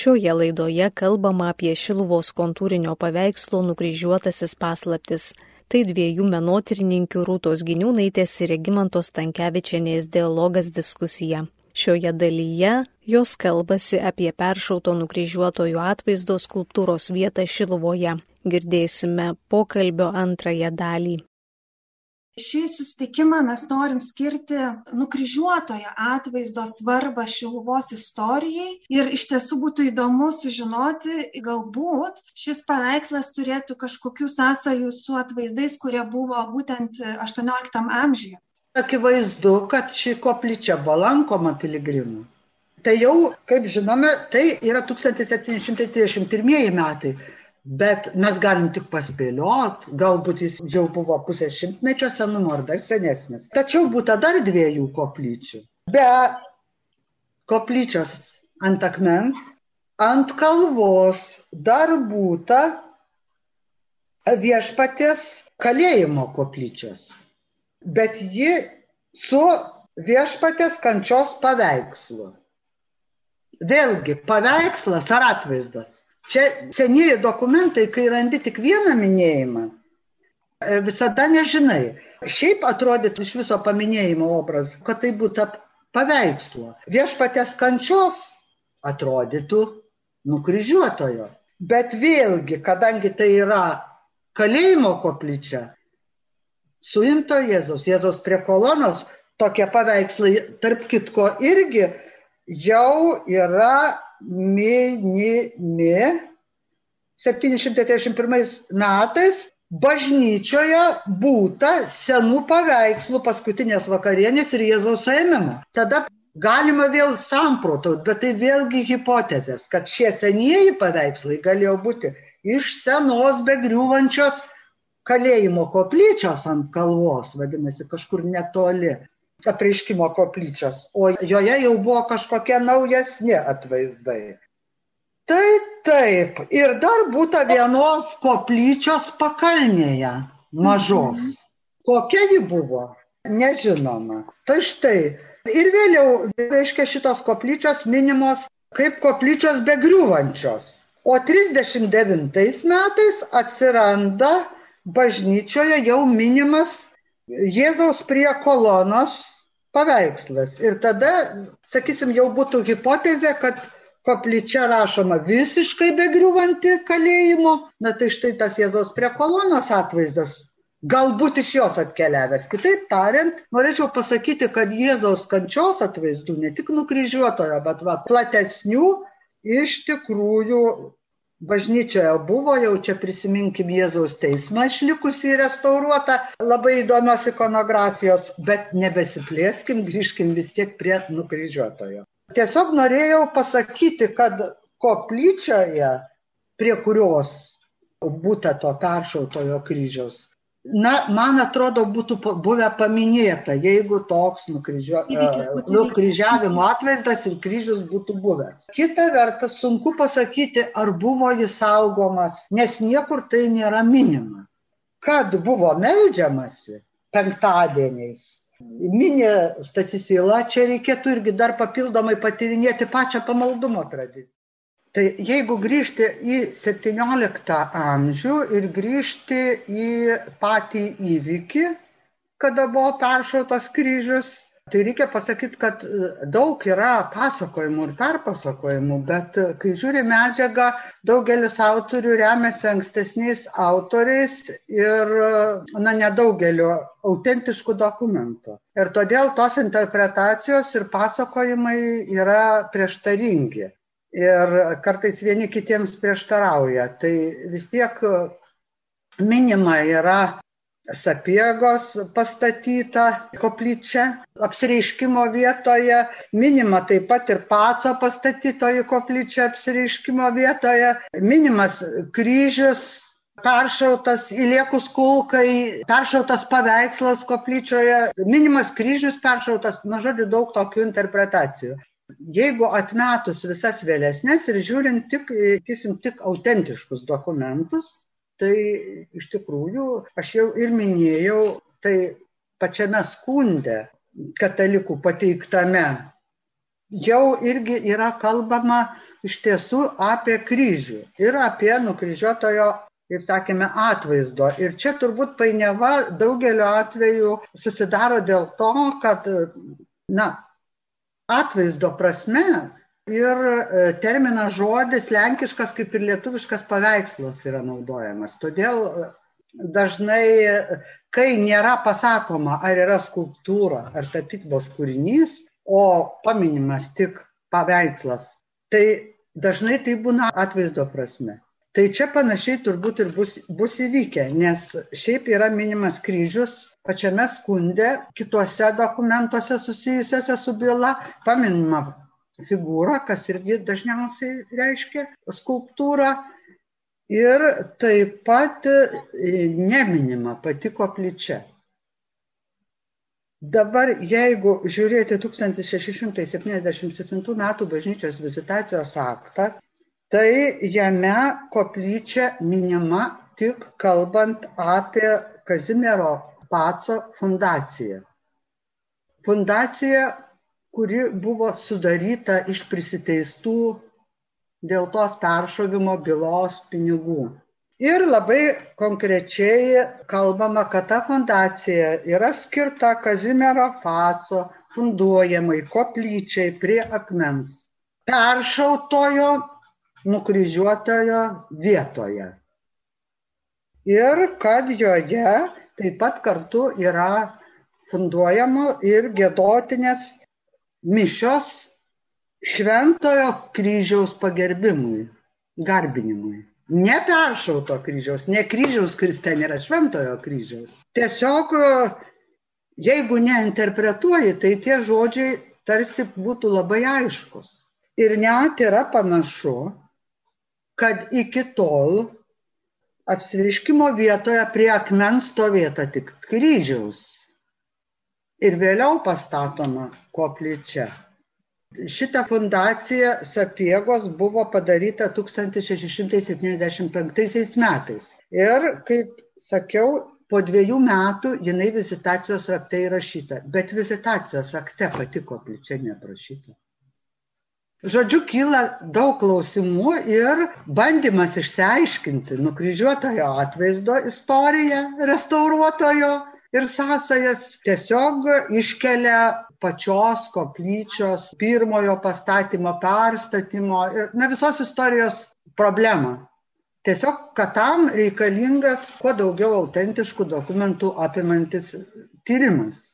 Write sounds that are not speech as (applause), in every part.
Šioje laidoje kalbama apie Šiluvos kontūrinio paveikslo nukryžiuotasis paslaptis. Tai dviejų menotrininkių Rūtos Giniūnaitės ir Regimantos Tankievičianės dialogas diskusija. Šioje dalyje jos kalbasi apie peršauto nukryžiuotojų atvaizdo skulptūros vietą Šiluvoje. Girdėsime pokalbio antrąją dalį šį susitikimą mes norim skirti nukryžiuotojo atvaizdo svarbą Šiluvos istorijai ir iš tiesų būtų įdomu sužinoti, galbūt šis paveikslas turėtų kažkokių sąsajų su atvaizdais, kurie buvo būtent XVIII amžiuje. Akivaizdu, kad ši koplyčia buvo lankoma piligrimų. Tai jau, kaip žinome, tai yra 1731 metai. Bet mes galim tik paspėliot, galbūt jis jau buvo pusės šimtmečio senumo ar dar senesnis. Tačiau būtų dar dviejų koplyčių. Be koplyčios ant akmens, ant kalvos dar būtų viešpatės kalėjimo koplyčios. Bet ji su viešpatės kančios paveikslu. Vėlgi, paveikslas ar atvaizdas Čia senieji dokumentai, kai randi tik vieną minėjimą, e, visada nežinai. Šiaip atrodytų iš viso paminėjimo obraz, kad tai būtų paveikslo. Viešpatės kančios atrodytų nukryžiuotojo. Bet vėlgi, kadangi tai yra kalėjimo koplyčia, suimto Jėzaus, Jėzaus prie kolonos, tokie paveikslai, tarp kitko, irgi jau yra minimi 731 metais bažnyčioje būta senų paveikslų paskutinės vakarienės ir Jėzaus suėmimo. Tada galima vėl samprotauti, bet tai vėlgi hipotezės, kad šie senieji paveikslai galėjo būti iš senos begriūvančios kalėjimo koplyčios ant kalvos, vadinasi, kažkur netoli apreiškimo koplyčios, o joje jau buvo kažkokie naujesni atvaizdai. Tai taip, ir dar būtų vienos koplyčios pakalnėje, mažos. Mhm. Kokia ji buvo, nežinoma. Tai štai, ir vėliau, reiškia, šitos koplyčios minimos kaip koplyčios begriūvančios. O 39 metais atsiranda bažnyčioje jau minimas Jėzaus prie kolonos paveikslas. Ir tada, sakysim, jau būtų hipotezė, kad koplyčia rašoma visiškai begriuvanti kalėjimo, na tai štai tas Jėzaus prie kolonos atvaizdas galbūt iš jos atkeliavęs. Kitaip tariant, norėčiau pasakyti, kad Jėzaus kančios atvaizdų, ne tik nukryžiuotojo, bet va, platesnių iš tikrųjų bažnyčioje buvo, jau čia prisiminkim Jėzaus teismą išlikusi restauruota, labai įdomios ikonografijos, bet nebesiplėskim, grįžkim vis tiek prie nukryžiuotojo. Tiesiog norėjau pasakyti, kad koplyčioje, prie kurios būta to peršautojo kryžiaus, Na, man atrodo, būtų buvę paminėta, jeigu toks nukryžio, nukryžiavimo atvaizdas ir kryžius būtų buvęs. Kita vertus, sunku pasakyti, ar buvo jis saugomas, nes niekur tai nėra minima. Kad buvo melžiamasi penktadieniais, minė stacisila, čia reikėtų irgi dar papildomai patyrinėti pačią pamaldumo tradiciją. Tai jeigu grįžti į 17 amžių ir grįžti į patį įvykį, kada buvo peršautas kryžius, tai reikia pasakyti, kad daug yra pasakojimų ir perpasakojimų, bet kai žiūri medžiagą, daugelis autorių remiasi ankstesniais autoriais ir, na, nedaugeliu autentiškų dokumentų. Ir todėl tos interpretacijos ir pasakojimai yra prieštaringi ir kartais vieni kitiems prieštarauja. Tai vis tiek minima yra sapiegos pastatyta koplyčia apsireiškimo vietoje, minima taip pat ir paco pastatytoji koplyčia apsireiškimo vietoje, minimas kryžius peršautas įliekus kulkai, peršautas paveikslas koplyčioje, minimas kryžius peršautas, na žodžiu, daug tokių interpretacijų. Jeigu atmetus visas vėlesnės ir žiūrint tik, kisim, tik autentiškus dokumentus, tai iš tikrųjų, aš jau ir minėjau, tai pačiame skunde katalikų pateiktame jau irgi yra kalbama iš tiesų apie kryžių ir apie nukryžiuotojo, kaip sakėme, atvaizdo. Ir čia turbūt painiava daugeliu atveju susidaro dėl to, kad, na, atvaizdo prasme ir e, terminas žodis lenkiškas kaip ir lietuviškas paveikslas yra naudojamas. Todėl e, dažnai, kai nėra pasakoma, ar yra skulptūra, ar tapytybos kūrinys, o paminimas tik paveikslas, tai dažnai tai būna atvaizdo prasme. Tai čia panašiai turbūt ir bus, bus įvykę, nes šiaip yra minimas kryžius pačiame skunde, kituose dokumentuose susijusiuose su byla, paminima figūra, kas irgi dažniausiai reiškia skulptūrą. Ir taip pat neminima pati koplyčia. Dabar, jeigu žiūrėti 1677 metų bažnyčios vizitacijos aktą, tai jame koplyčia minima tik kalbant apie Kazimiero Paco fundaciją. Fundacija, kuri buvo sudaryta iš prisiteistų dėl tos peršovimo bylos pinigų. Ir labai konkrečiai kalbama, kad ta fundacija yra skirta Kazimiero Faco funduojamai koplyčiai prie akmens, peršautojo nukryžiuotojo vietoje. Ir kad joje taip pat kartu yra funduojama ir gėdotinės mišios šventojo kryžiaus pagerbimui, garbinimui neperšauto kryžiaus, ne kryžiaus, kuris ten yra šventojo kryžiaus. Tiesiog, jeigu neinterpretuoji, tai tie žodžiai tarsi būtų labai aiškus. Ir net yra panašu, kad iki tol apsiriškimo vietoje prie akmens stovėta tik kryžiaus. Ir vėliau pastatoma koplyčia. Šita fundacija Sapiegos buvo padaryta 1675 metais. Ir, kaip sakiau, po dviejų metų jinai vizitacijos akte įrašyta, bet vizitacijos akte pati koplyčia neprašyta. Žodžiu, kyla daug klausimų ir bandymas išsiaiškinti nukryžiuotojo atvaizdo istoriją restauruotojo ir sąsajas tiesiog iškelia pačios koplyčios pirmojo pastatymo perstatymo ir na visos istorijos problemą. Tiesiog kad tam reikalingas kuo daugiau autentiškų dokumentų apimantis tyrimas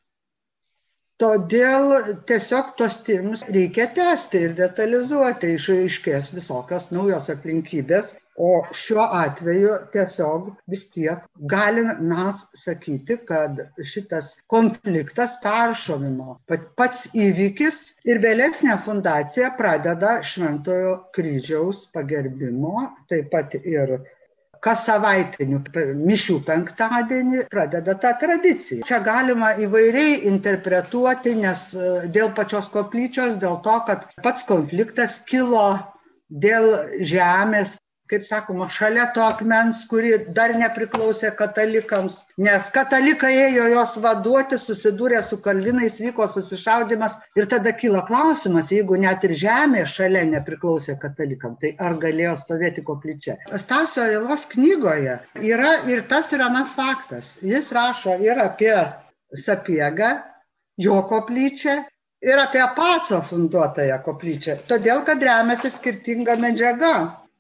Todėl tiesiog tos tyrimus reikia tęsti ir detalizuoti, išaiškės visokios naujos aplinkybės, O šiuo atveju tiesiog vis tiek galime mes sakyti, kad šitas konfliktas peršovimo, pats įvykis ir vėlesnė fundacija pradeda Šventojo kryžiaus pagerbimo, taip pat ir kas savaitinių mišių penktadienį pradeda tą tradiciją. Čia galima įvairiai interpretuoti, nes e, dėl pačios koplyčios, dėl to, kad pats konfliktas kilo dėl žemės kaip sakoma, šalia to akmens, kuri dar nepriklausė katalikams, nes katalikai ėjo jos vaduoti, susidūrė su kalvinais, vyko susišaudimas ir tada kyla klausimas, jeigu net ir žemė šalia nepriklausė katalikam, tai ar galėjo stovėti koplyčia. Stasio Ilos knygoje yra ir tas ir anas faktas. Jis rašo ir apie sapiegą, jo koplyčią, ir apie paco funduotąją koplyčią, todėl kad remiasi skirtinga medžiaga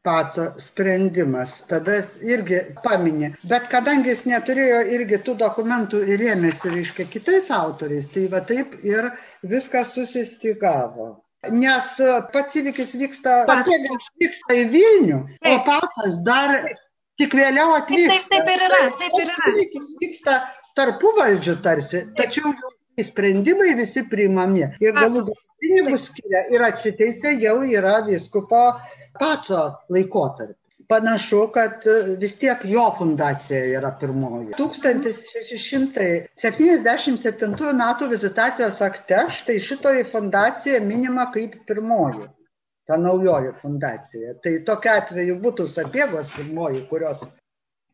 paco sprendimas. Tada irgi paminė. Bet kadangi jis neturėjo irgi tų dokumentų ir ėmėsi, reiškia, kitais autoriais, tai va taip ir viskas susistigavo. Nes pats įvykis vyksta, vyksta į Vilnių, o pasas dar tik vėliau atvyksta. Taip, taip, taip ir yra. Taip ir yra. Įvykis vyksta tarpų valdžių tarsi, tačiau sprendimai visi priimami. Ir galų pinigus skiria ir atsiteisė jau yra viskupo paco laikotarpį. Panašu, kad vis tiek jo fundacija yra pirmoji. 1677 m. vizitacijos akte štai šitoji fundacija minima kaip pirmoji. Ta naujoji fundacija. Tai tokia atveju būtų sapiegos pirmoji, kurios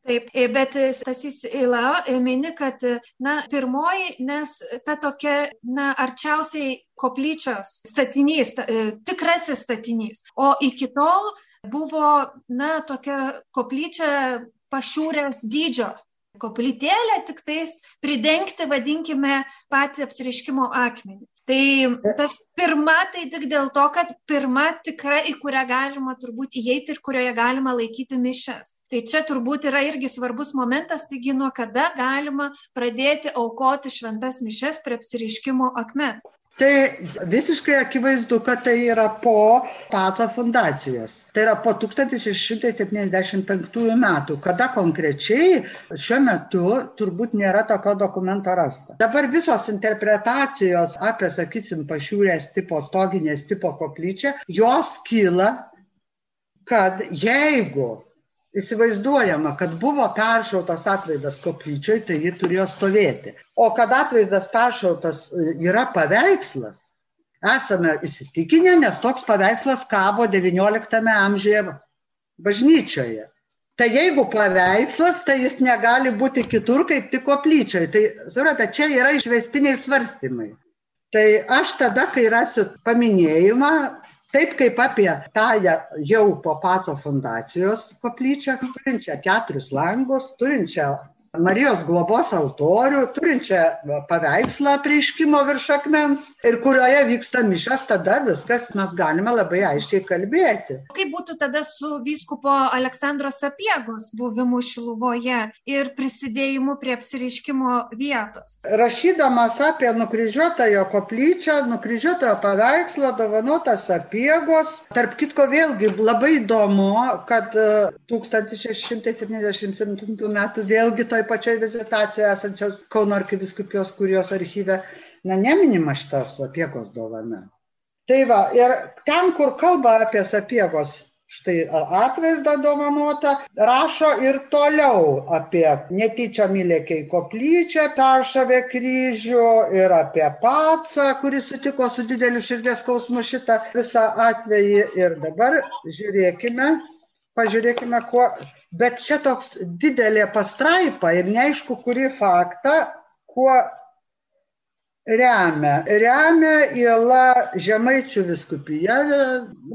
Taip, e, bet Stasys Ila mini, kad, na, pirmoji, nes ta tokia, na, arčiausiai koplyčios statinys, ta, e, tikrasis statinys. O iki tol buvo, na, tokia koplyčia pašiūrės dydžio koplytėlę, tik tais pridengti, vadinkime, patį apsiriškimo akmenį. Tai tas pirma, tai tik dėl to, kad pirma tikra, į kurią galima turbūt įeiti ir kurioje galima laikyti mišes. Tai čia turbūt yra irgi svarbus momentas, taigi nuo kada galima pradėti aukoti šventas mišes prie apsiriškimo akmens. Tai visiškai akivaizdu, kad tai yra po paco fundacijos. Tai yra po 1675 metų, kada konkrečiai šiuo metu turbūt nėra tokio dokumento rasta. Dabar visos interpretacijos apie, sakysim, pašiūrės tipo, stoginės tipo koplyčią, jos kyla, kad jeigu įsivaizduojama, kad buvo peršautas atvaizdas koplyčioj, tai ji turėjo stovėti. O kad atvaizdas peršautas e, yra paveikslas, esame įsitikinę, nes toks paveikslas kabo XIX amžiuje bažnyčioje. Tai jeigu paveikslas, tai jis negali būti kitur kaip tik koplyčiai. Tai, surate, čia yra išvestiniai svarstymai. Tai aš tada, kai rasiu paminėjimą, Taip kaip apie tą jau po Paco fundacijos koplyčią, turinčią keturis langus, turinčią Marijos globos altorių, turinčią paveikslą prieiškimo virš akmens ir kurioje vyksta mišas, tada viskas mes galime labai aiškiai kalbėti. Kaip būtų tada su vyskupo Aleksandro Sapiegos buvimu Šiluvoje ir prisidėjimu prie apsiriškimo vietos? Rašydamas apie nukryžiuotąją koplyčią, nukryžiuotojo paveikslą dovanotas Sapiegos, tarp kitko vėlgi labai įdomu, kad 1677 e, metų vėlgi toj toj pačioj vizitacijoje esančios Kauno arkiviskupijos kurijos archyve, na, neminima šitas sapiegos dovana. Tai va, ir ten, kur kalba apie sapiegos štai atvaizdą dovanotą, rašo ir toliau apie netyčia mylėkiai koplyčią, peršavė kryžių ir apie pacą, kuris sutiko su dideliu širdies skausmu šitą visą atvejį. Ir dabar žiūrėkime, pažiūrėkime, kuo Bet čia toks didelė pastraipa ir neaišku, kuri faktą, kuo remia. Remia įla Žemaičių viskupija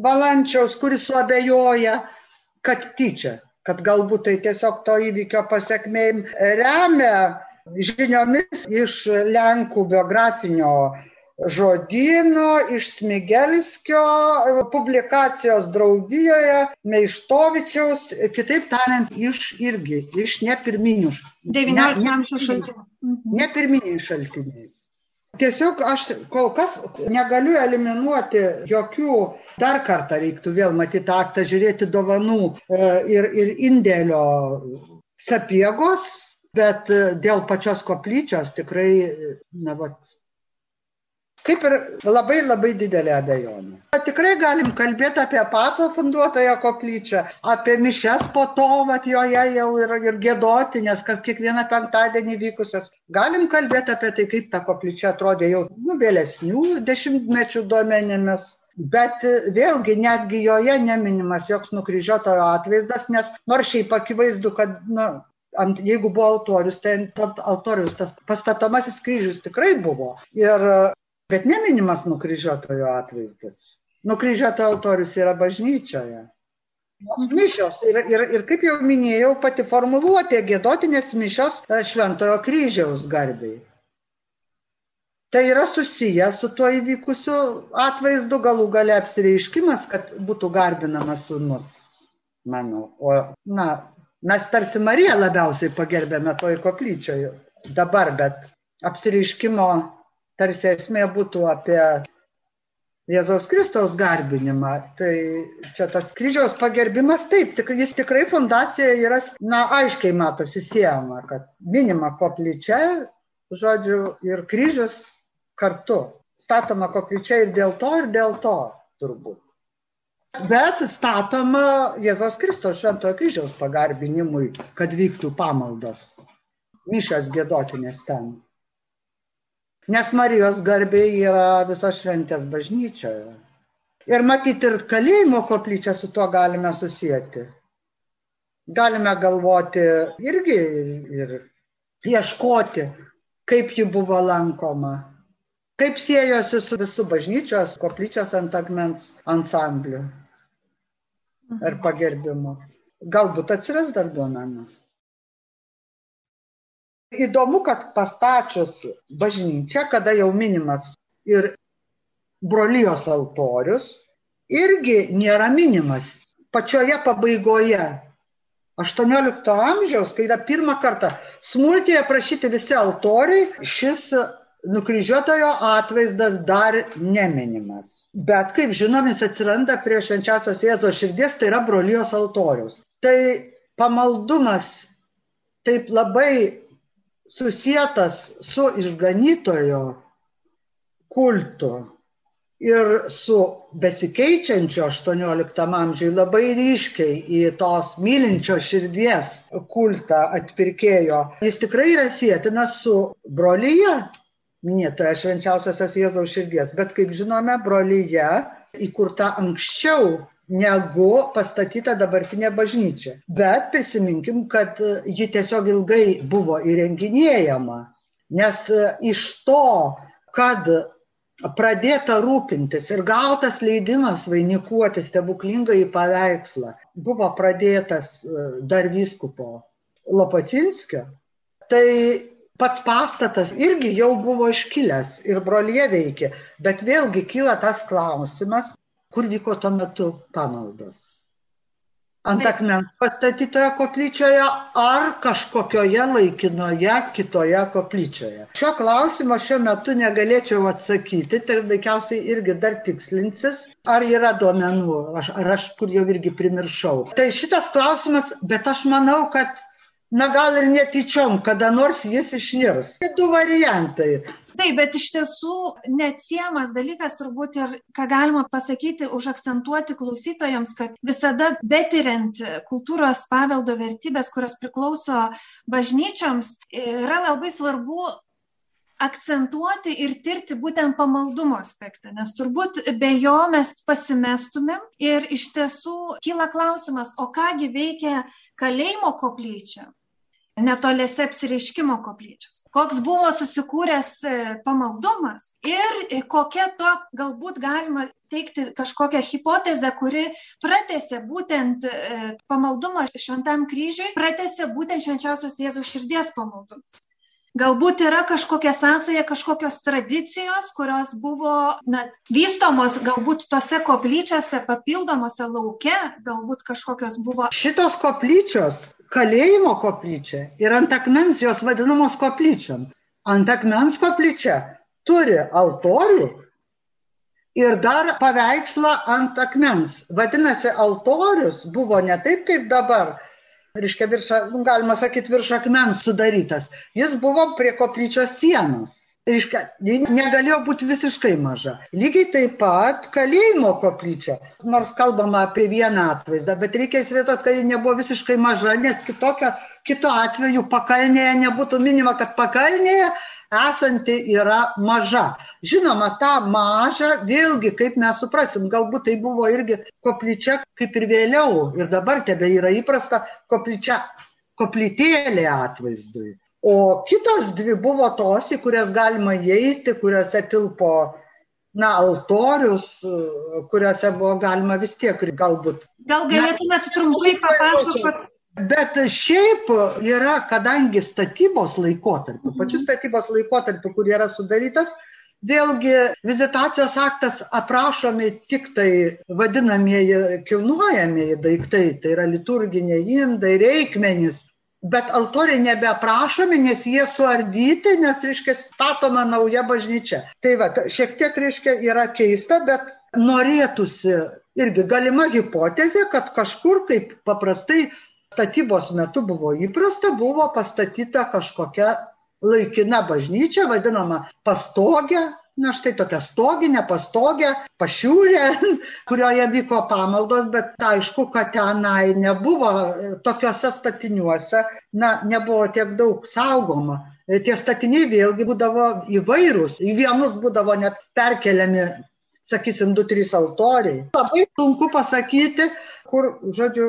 Valančiaus, kuris suabejoja, kad tyčia, kad galbūt tai tiesiog to įvykio pasiekmėjim. Remia žiniomis iš Lenkų biografinio žodyno iš Smigelskio publikacijos draudijoje, Meištovičiaus, kitaip tariant, iš irgi, iš nepirminių. 19 amžiaus šaltinių. Mhm. Nepirminiai šaltiniai. Tiesiog aš kol kas negaliu eliminuoti jokių, dar kartą reiktų vėl matyti aktą, žiūrėti dovanų e, ir, ir indėlio sapiegos, bet e, dėl pačios koplyčios tikrai, na, vat, kaip ir labai labai didelė abejonė. Tikrai galim kalbėti apie paco funduotoją koplyčią, apie mišes po to, mat joje jau yra ir gėdoti, nes kas kiekvieną penktadienį vykusias. Galim kalbėti apie tai, kaip ta koplyčia atrodė jau nu, vėlesnių dešimtmečių duomenimis. Bet vėlgi netgi joje neminimas joks nukryžiuotojo atvaizdas, nes nors šiaip akivaizdu, kad nu, ant, jeigu buvo altorius, tai ant altorius tas pastatomasis kryžius tikrai buvo. Ir Bet neminimas nukryžiuotojo atvaizdas. Nukryžiuotojo altorius yra bažnyčioje. Mišios ir, ir, ir kaip jau minėjau, pati formuluotė gėdotinės mišios e, šventojo kryžiaus garbiai. Tai yra susiję su tuo įvykusiu atvaizdu galų gale apsireiškimas, kad būtų garbinamas sunus, manau. O, na, mes tarsi Mariją labiausiai pagerbėme toj koplyčioje dabar, bet apsireiškimo tarsi esmė būtų apie Jėzaus Kristaus garbinimą. Tai čia tas kryžiaus pagerbimas, taip, tik, jis tikrai fundacija yra, na, aiškiai matosi siejama, kad minima koplyčia, žodžiu, ir kryžius kartu. Statoma koplyčia ir dėl to, ir dėl to turbūt. Bet statoma Jėzaus Kristaus šventojo kryžiaus pagarbinimui, kad vyktų pamaldos. Mišas gėdotinės ten. Nes Marijos garbė yra visos šventės bažnyčioje. Ir matyti ir kalėjimo koplyčią su tuo galime susijęti. galime galvoti irgi ir ieškoti, kaip ji buvo lankoma, kaip siejosi su visų bažnyčios, koplyčios ant akmens ansambliu ir pagerbimu. Galbūt atsiras dar duomenų. Įdomu, kad pastačius bažnyčią, kada jau minimas ir brolijos altorius, irgi nėra minimas pačioje pabaigoje. 18 amžiaus, kai yra pirmą kartą smulkiai aprašyti visi altoriai, šis nukryžiuotojo atvaizdas dar neminimas. Bet kaip žinom, jis atsiranda prie švenčiausios Jėzos širdies, tai yra brolijos altorius. Tai pamaldumas taip labai susijęs su išganytojo kultu ir su besikeičiančio 18 amžiui labai ryškiai į tos mylinčio širdies kultą atpirkėjo. Jis tikrai yra sėtinas su brolyje, minėtoje švenčiausiosios Jėzaus širdies, bet kaip žinome, brolyje įkurta anksčiau negu pastatyta dabartinė bažnyčia. Bet prisiminkim, kad ji tiesiog ilgai buvo įrenginėjama, nes iš to, kad pradėta rūpintis ir gautas leidimas vainikuoti stebuklingą į paveikslą buvo pradėtas e, dar vyskupo Lopatinskio, tai pats pastatas irgi jau buvo iškilęs ir brolyje veikė, bet vėlgi kyla tas klausimas, kur vyko tuo metu pamaldos. Ant akmens pastatytoje koplyčioje ar kažkokioje laikinoje kitoje koplyčioje. Šio klausimo šiuo metu negalėčiau atsakyti, tai veikiausiai irgi dar tikslinsis, ar yra duomenų, aš, ar aš kur jau irgi primiršau. Tai šitas klausimas, bet aš manau, kad na gal ir netyčiom, kada nors jis išnirs. Tai du variantai. Taip, bet iš tiesų neatsiemas dalykas turbūt ir, ką galima pasakyti, užakcentuoti klausytojams, kad visada betiriant kultūros paveldo vertybės, kurios priklauso bažnyčioms, yra labai svarbu akcentuoti ir tirti būtent pamaldumo aspektą, nes turbūt be jo mes pasimestumėm ir iš tiesų kyla klausimas, o kągi veikia kalėjimo koplyčia, netoliese apsireiškimo koplyčios. Koks buvo susikūręs e, pamaldumas ir kokia to galbūt galima teikti kažkokią hipotezę, kuri pratėsi būtent e, pamaldumą šventam kryžiui, pratėsi būtent švenčiausios Jėzaus širdies pamaldumas. Galbūt yra kažkokia sąsaja, kažkokios tradicijos, kurios buvo na, vystomos galbūt tose koplyčiose, papildomose lauke, galbūt kažkokios buvo. Šitos koplyčios, kalėjimo koplyčia ir ant akmens jos vadinamos koplyčiam. Ant akmens koplyčia turi altorių ir dar paveikslą ant akmens. Vadinasi, altorius buvo ne taip kaip dabar reiškia, virš, galima sakyti, virš akmens sudarytas. Jis buvo prie koplyčios sienos. Reiškia, negalėjo būti visiškai maža. Lygiai taip pat kalėjimo koplyčia, nors kalbama apie vieną atvaizdą, bet reikia įsivaizduoti, kad ji nebuvo visiškai maža, nes kitokio, kito atveju pakalnėje nebūtų minima, kad pakalnėje esanti yra maža. Žinoma, tą mažą, vėlgi, kaip mes suprasim, galbūt tai buvo irgi koplyčia, kaip ir vėliau, ir dabar tebe yra įprasta koplyčia, koplytėlė atvaizdui. O kitos dvi buvo tos, į kurias galima įeiti, kuriuose tilpo na, altorius, kuriuose buvo galima vis tiek galbūt. Gal galėtumėte trumpai papasakoti, Bet šiaip yra, kadangi statybos laikotarpiu, mhm. pačiu statybos laikotarpiu, kur yra sudarytas, vėlgi vizitacijos aktas aprašomi tik tai vadinamieji kilnuojamieji daiktai, tai yra liturginiai indai, reikmenys, bet altoriai nebeaprašomi, nes jie suardyti, nes, reiškia, statoma nauja bažnyčia. Tai va, šiek tiek, reiškia, yra keista, bet norėtųsi irgi galima hipotezė, kad kažkur, kaip paprastai statybos metu buvo įprasta, buvo pastatyta kažkokia laikina bažnyčia, vadinama pastogė, na štai tokia stoginė, pastogė, pašiūrė, (laughs) kurioje vyko pamaldos, bet aišku, kad tenai nebuvo tokiuose statiniuose, na, nebuvo tiek daug saugoma. Tie statiniai vėlgi būdavo įvairūs, į vienus būdavo net perkeliami, sakysim, du, trys altoriai. Labai sunku pasakyti, kur, žodžiu,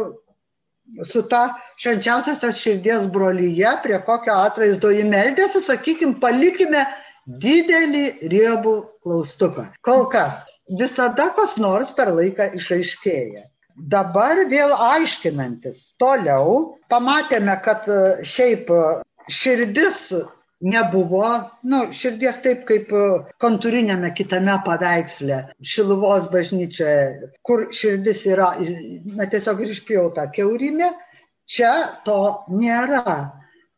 su ta švenčiausiosios širdies brolyje, prie kokio atvaizdo jį meldėsi, sakykime, palikime didelį riebų klaustuką. Kol kas visada kas nors per laiką išaiškėja. Dabar vėl aiškinantis toliau, pamatėme, kad e, šiaip e, širdis nebuvo, nu, širdies taip kaip e, kontūrinėme kitame paveiksle, Šiluvos bažnyčioje, kur širdis yra, na, tiesiog išpjauta keurimė, čia to nėra.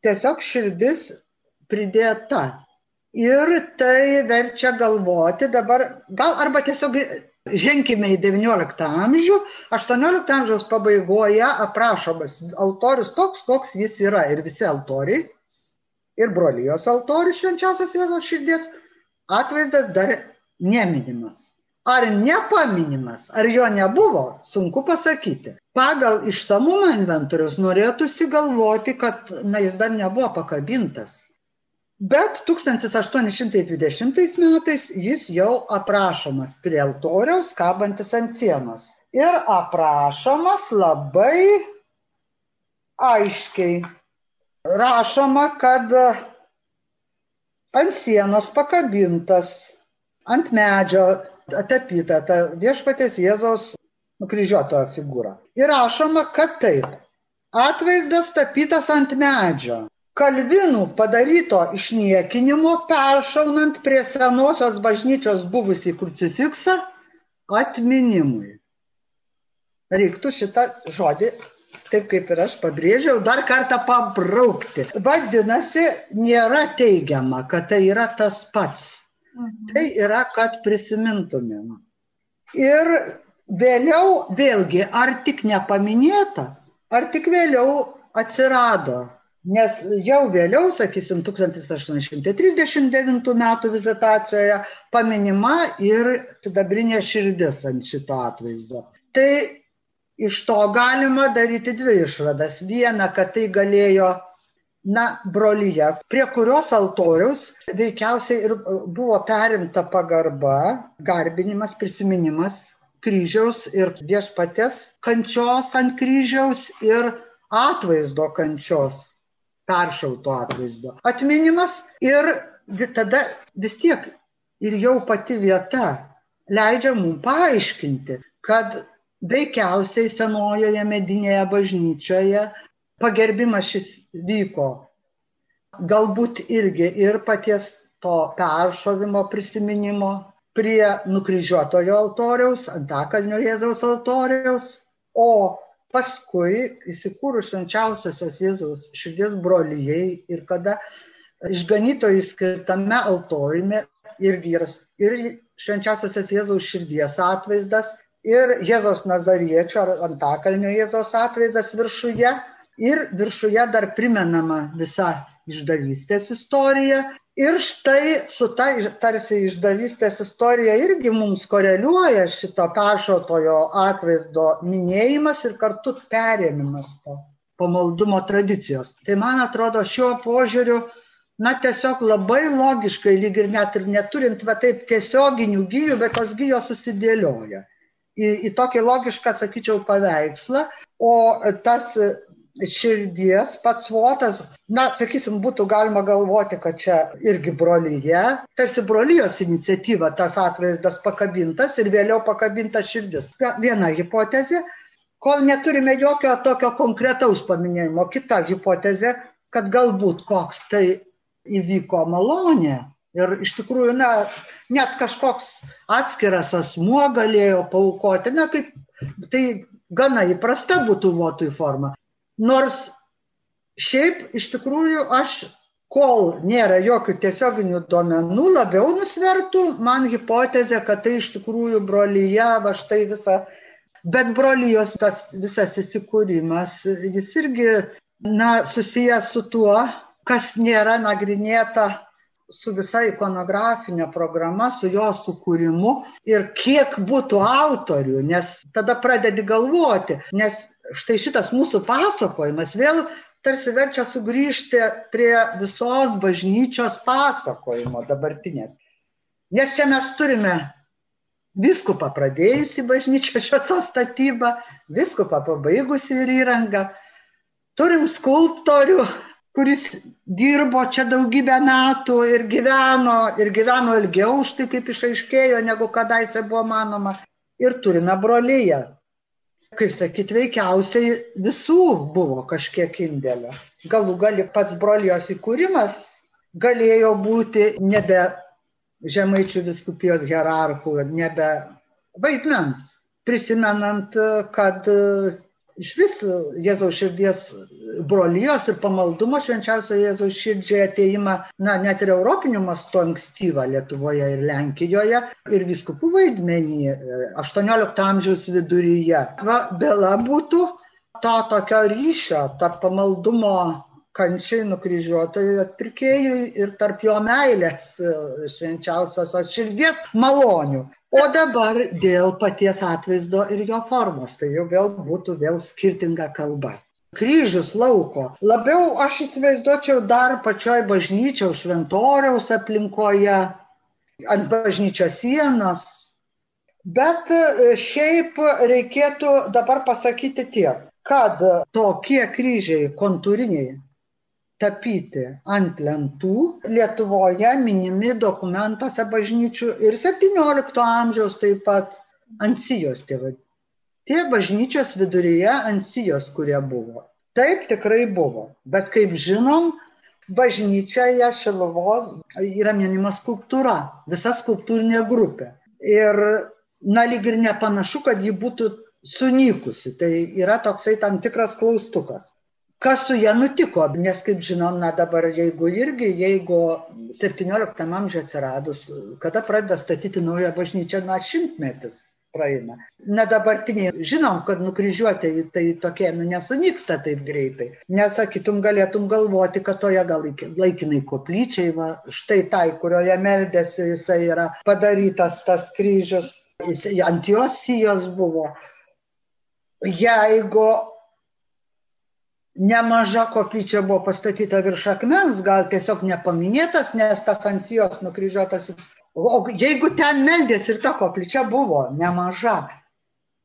Tiesiog širdis pridėta. Ir tai verčia galvoti dabar, gal arba tiesiog ženkime į XIX amžių, XVIII amžiaus pabaigoje aprašomas altorius toks, koks jis yra ir visi altoriai ir brolijos altorius švenčiausios Jėzos širdies atvaizdas dar neminimas. Ar nepaminimas, ar jo nebuvo, sunku pasakyti. Pagal išsamumą inventorius norėtųsi galvoti, kad na, jis dar nebuvo pakabintas. Bet 1820 metais jis jau aprašomas prie altoriaus, kabantis ant sienos. Ir aprašomas labai aiškiai rašoma, kad ant sienos pakabintas, ant medžio atapyta ta viešpatės Jėzaus nukryžiuotojo figūra. Ir rašoma, kad taip. Atvaizdas tapytas ant medžio. Kalvinų padaryto išniekinimo peršaunant prie senosios bažnyčios buvusį krucifiksą atminimui. Reiktų šitą žodį taip kaip ir aš pabrėžiau, dar kartą pabraukti. Vadinasi, nėra teigiama, kad tai yra tas pats. Mhm. Tai yra, kad prisimintumėm. Ir vėliau, vėlgi, ar tik nepaminėta, ar tik vėliau atsirado. Nes jau vėliau, sakysim, 1839 metų vizitacijoje paminima ir sidabrinė širdis ant šito atvaizdo. Tai iš to galima daryti dvi išvadas. Viena, kad tai galėjo, na, brolyje, prie kurios altoriaus veikiausiai ir buvo perimta pagarba, garbinimas, prisiminimas kryžiaus ir viešpatės kančios ant kryžiaus ir atvaizdo kančios, peršauto atvaizdo. Atminimas ir tada vis tiek ir jau pati vieta leidžia mums paaiškinti, kad veikiausiai senojoje medinėje bažnyčioje pagerbimas šis vyko. Galbūt irgi ir paties to peršovimo prisiminimo prie nukryžiuotojo altoriaus, antakalnio Jėzaus altoriaus, o paskui įsikūrus švenčiausiosios Jėzaus širdies brolyjei ir kada išganytojai skirtame altoriume irgi yra ir švenčiausiosios Jėzaus širdies atvaizdas ir Jėzos Nazariečio ar Antakalnio Jėzos atvaizdas viršuje ir viršuje dar primenama visa išdavystės istorija. Ir štai su ta tarsi išdavystės istorija irgi mums koreliuoja šito peršotojo atvaizdo minėjimas ir kartu perėmimas to pamaldumo tradicijos. Tai man atrodo šiuo požiūriu, na tiesiog labai logiškai, lyg ir net ir neturint va taip tiesioginių gyjų, bet tos gyjos susidėlioja į, į tokį logišką, sakyčiau, paveikslą, o tas širdies pats votas, na, sakysim, būtų galima galvoti, kad čia irgi brolyje, tarsi brolyjos iniciatyva tas atvaizdas pakabintas ir vėliau pakabintas širdis. Viena hipotezė, kol neturime jokio tokio konkretaus paminėjimo. Kita hipotezė, kad galbūt koks tai įvyko malonė Ir iš tikrųjų, na, net kažkoks atskiras asmuo galėjo paukoti, na, kaip tai gana įprasta būtų votui forma. Nors šiaip iš tikrųjų aš, kol nėra jokių tiesioginių duomenų, labiau nusvertų man hipotezė, kad tai iš tikrųjų brolyje, va štai visa, bet brolyjos tas visas įsikūrimas, jis irgi, na, susijęs su tuo, kas nėra nagrinėta su visa ikonografinė programa, su jo sukūrimu ir kiek būtų autorių, nes tada pradedi galvoti, nes štai šitas mūsų pasakojimas vėl tarsi verčia sugrįžti prie visos bažnyčios pasakojimo dabartinės. Nes čia mes turime viskupą pradėjusi bažnyčią šviesos statybą, viskupą pabaigusi ir įrangą. Turim skulptorių, kuris dirbo čia daugybę metų ir gyveno, ir gyveno ilgiau už tai, kaip išaiškėjo, negu kadaise buvo manoma. Ir turime brolyje. Kaip sakyt, veikiausiai visų buvo kažkiek indėlio. Galų gali pats brolijos įkūrimas galėjo būti nebe žemaičių viskupijos hierarchų, nebe vaidmens, prisimenant, kad iš vis Jėzaus širdies brolijos ir pamaldumo švenčiausio Jėzaus širdžiai ateimą, na, net ir europiniu mastu ankstyvą Lietuvoje ir Lenkijoje ir viskupų vaidmenį 18 amžiaus viduryje. Va, bela būtų to tokio ryšio tarp pamaldumo kančiai nukryžiuotai atpirkėjui ir tarp jo meilės e, švenčiausios širdies malonių. O dabar dėl paties atvaizdo ir jo formos, tai jau vėl būtų vėl skirtinga kalba. Kryžius lauko. Labiau aš įsivaizduočiau dar pačioj bažnyčiaus šventoriaus aplinkoje, ant bažnyčios sienos. Bet e, šiaip reikėtų dabar pasakyti tiek, kad tokie kryžiai kontūriniai tapyti ant lentų Lietuvoje minimi dokumentuose bažnyčių ir 17 amžiaus taip pat ant sijos tėvai. Tie bažnyčios viduryje ant sijos, kurie buvo. Taip tikrai buvo, bet kaip žinom, bažnyčioje Šiluvos yra minima skulptūra, visa skulptūrinė grupė. Ir na lyg ir nepanašu, kad ji būtų sunykusi. Tai yra toksai tam tikras klaustukas kas su ja nutiko? Nes kaip žinom na dabar jeigu irgi jeigu septynioliktam amžiuj atsiradus kada pradeda statyti naują bažnyčią na šimtmetis praeina. Na dabartiniai žinom kad nukryžiuotieji tai tokie nu nesunyksta taip greitai. Nes sakytum galėtum galvoti kad toje gal laikinai koplyčiai va štai tai kurioje meldėsi jisai yra padarytas tas kryžius. Jis ant jos sijos buvo. Jeigu nemaža koplyčia buvo pastatyta virš akmens, gal tiesiog nepaminėtas, nes tas ant sijos nukryžiuotasis. O jeigu ten meldės ir ta koplyčia buvo nemaža,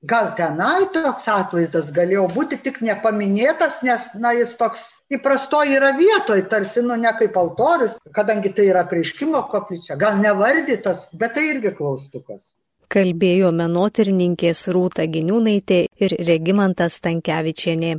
gal tenai toks atvaizdas galėjo būti tik nepaminėtas, nes, na, jis toks įprastoji yra vietoj, tarsi, nu, ne kaip altorius, kadangi tai yra prieškimo koplyčia, gal nevardytas, bet tai irgi klaustukas. Kalbėjo menotyrininkės Rūta Giniūnaitė ir Regimantas Tankievičienė.